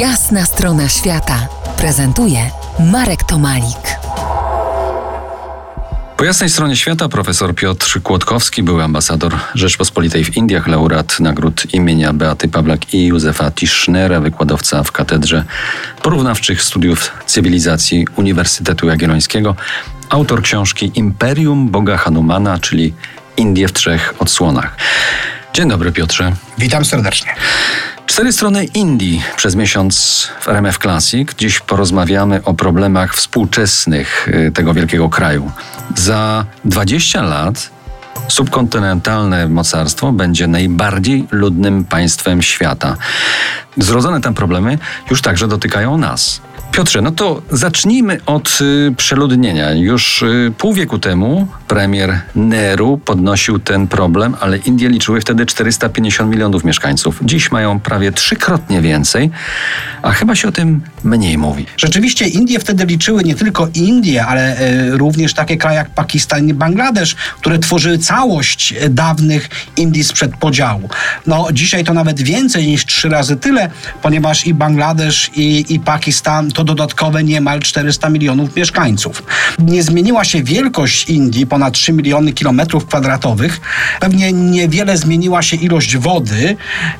Jasna strona świata prezentuje Marek Tomalik. Po jasnej stronie świata profesor Piotr Kłodkowski, były ambasador Rzeczpospolitej w Indiach, laureat nagród imienia Beaty Pawlak i Józefa Tischnera, wykładowca w Katedrze Porównawczych Studiów Cywilizacji Uniwersytetu Jagiellońskiego, autor książki Imperium Boga Hanumana, czyli Indie w trzech odsłonach. Dzień dobry Piotrze. Witam serdecznie. Cztery strony Indii przez miesiąc w RMF Classic. Dziś porozmawiamy o problemach współczesnych y, tego wielkiego kraju. Za 20 lat subkontynentalne mocarstwo będzie najbardziej ludnym państwem świata. Zrodzone tam problemy już także dotykają nas. Piotrze, no to zacznijmy od y, przeludnienia. Już y, pół wieku temu premier Nehru podnosił ten problem, ale Indie liczyły wtedy 450 milionów mieszkańców. Dziś mają prawie trzykrotnie więcej, a chyba się o tym mniej mówi. Rzeczywiście Indie wtedy liczyły nie tylko Indie, ale e, również takie kraje jak Pakistan i Bangladesz, które tworzyły całość dawnych Indii sprzed podziału. No dzisiaj to nawet więcej niż trzy razy tyle, ponieważ i Bangladesz i, i Pakistan to dodatkowe niemal 400 milionów mieszkańców. Nie zmieniła się wielkość Indii, ponad 3 miliony kilometrów kwadratowych. Pewnie niewiele zmieniła się ilość wody,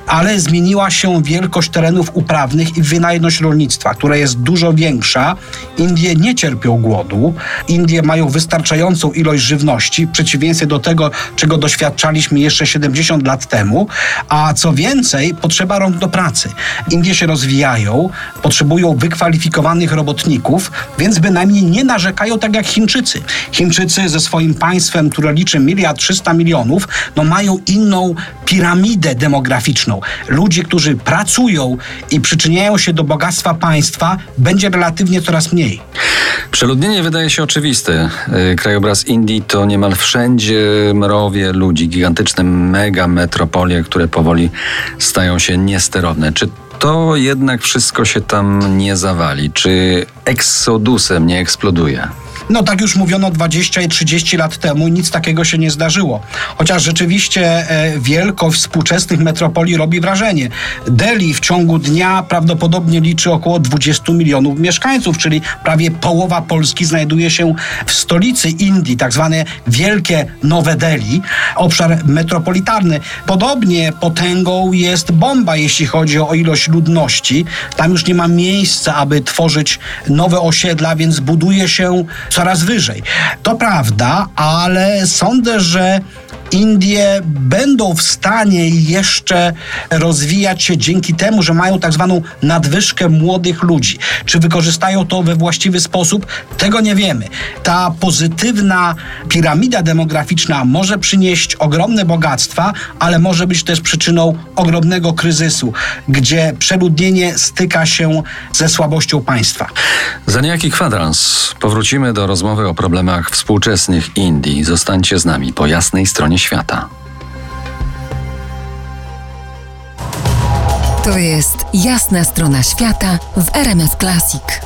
ale zmieniła się wielkość terenów uprawnych i wynajność rolnictwa, która jest dużo większa. Indie nie cierpią głodu. Indie mają wystarczającą ilość żywności, w przeciwieństwie do tego, czego doświadczaliśmy jeszcze 70 lat temu. A co więcej, potrzeba rąk do pracy. Indie się rozwijają, potrzebują wykwalifikowanych robotników, więc bynajmniej nie narzekają tak jak Chińczycy. Chińczycy ze swoim państwem, które liczy miliard 300 milionów, no mają inną piramidę demograficzną. Ludzi, którzy pracują i przyczyniają się do bogactwa państwa, będzie relatywnie coraz mniej. Przeludnienie wydaje się oczywiste. Y, Krajobraz Indii to niemal wszędzie mrowie ludzi, gigantyczne mega metropolie, które powoli stają się niesterowne. Czy to jednak wszystko się tam nie zawali? Czy eksodusem nie eksploduje? No tak już mówiono 20 i 30 lat temu i nic takiego się nie zdarzyło. Chociaż rzeczywiście e, wielkość współczesnych metropolii robi wrażenie. Delhi w ciągu dnia prawdopodobnie liczy około 20 milionów mieszkańców, czyli prawie połowa Polski znajduje się w stolicy Indii, tak zwane wielkie Nowe Delhi, obszar metropolitarny. Podobnie potęgą jest Bomba, jeśli chodzi o ilość ludności. Tam już nie ma miejsca, aby tworzyć nowe osiedla, więc buduje się coraz wyżej. To prawda, ale sądzę, że Indie będą w stanie jeszcze rozwijać się dzięki temu, że mają tak zwaną nadwyżkę młodych ludzi. Czy wykorzystają to we właściwy sposób? Tego nie wiemy. Ta pozytywna piramida demograficzna może przynieść ogromne bogactwa, ale może być też przyczyną ogromnego kryzysu, gdzie przeludnienie styka się ze słabością państwa. Za niejaki kwadrans powrócimy do rozmowy o problemach współczesnych Indii. Zostańcie z nami po jasnej stronie świata. To jest jasna strona świata w RMS Classic.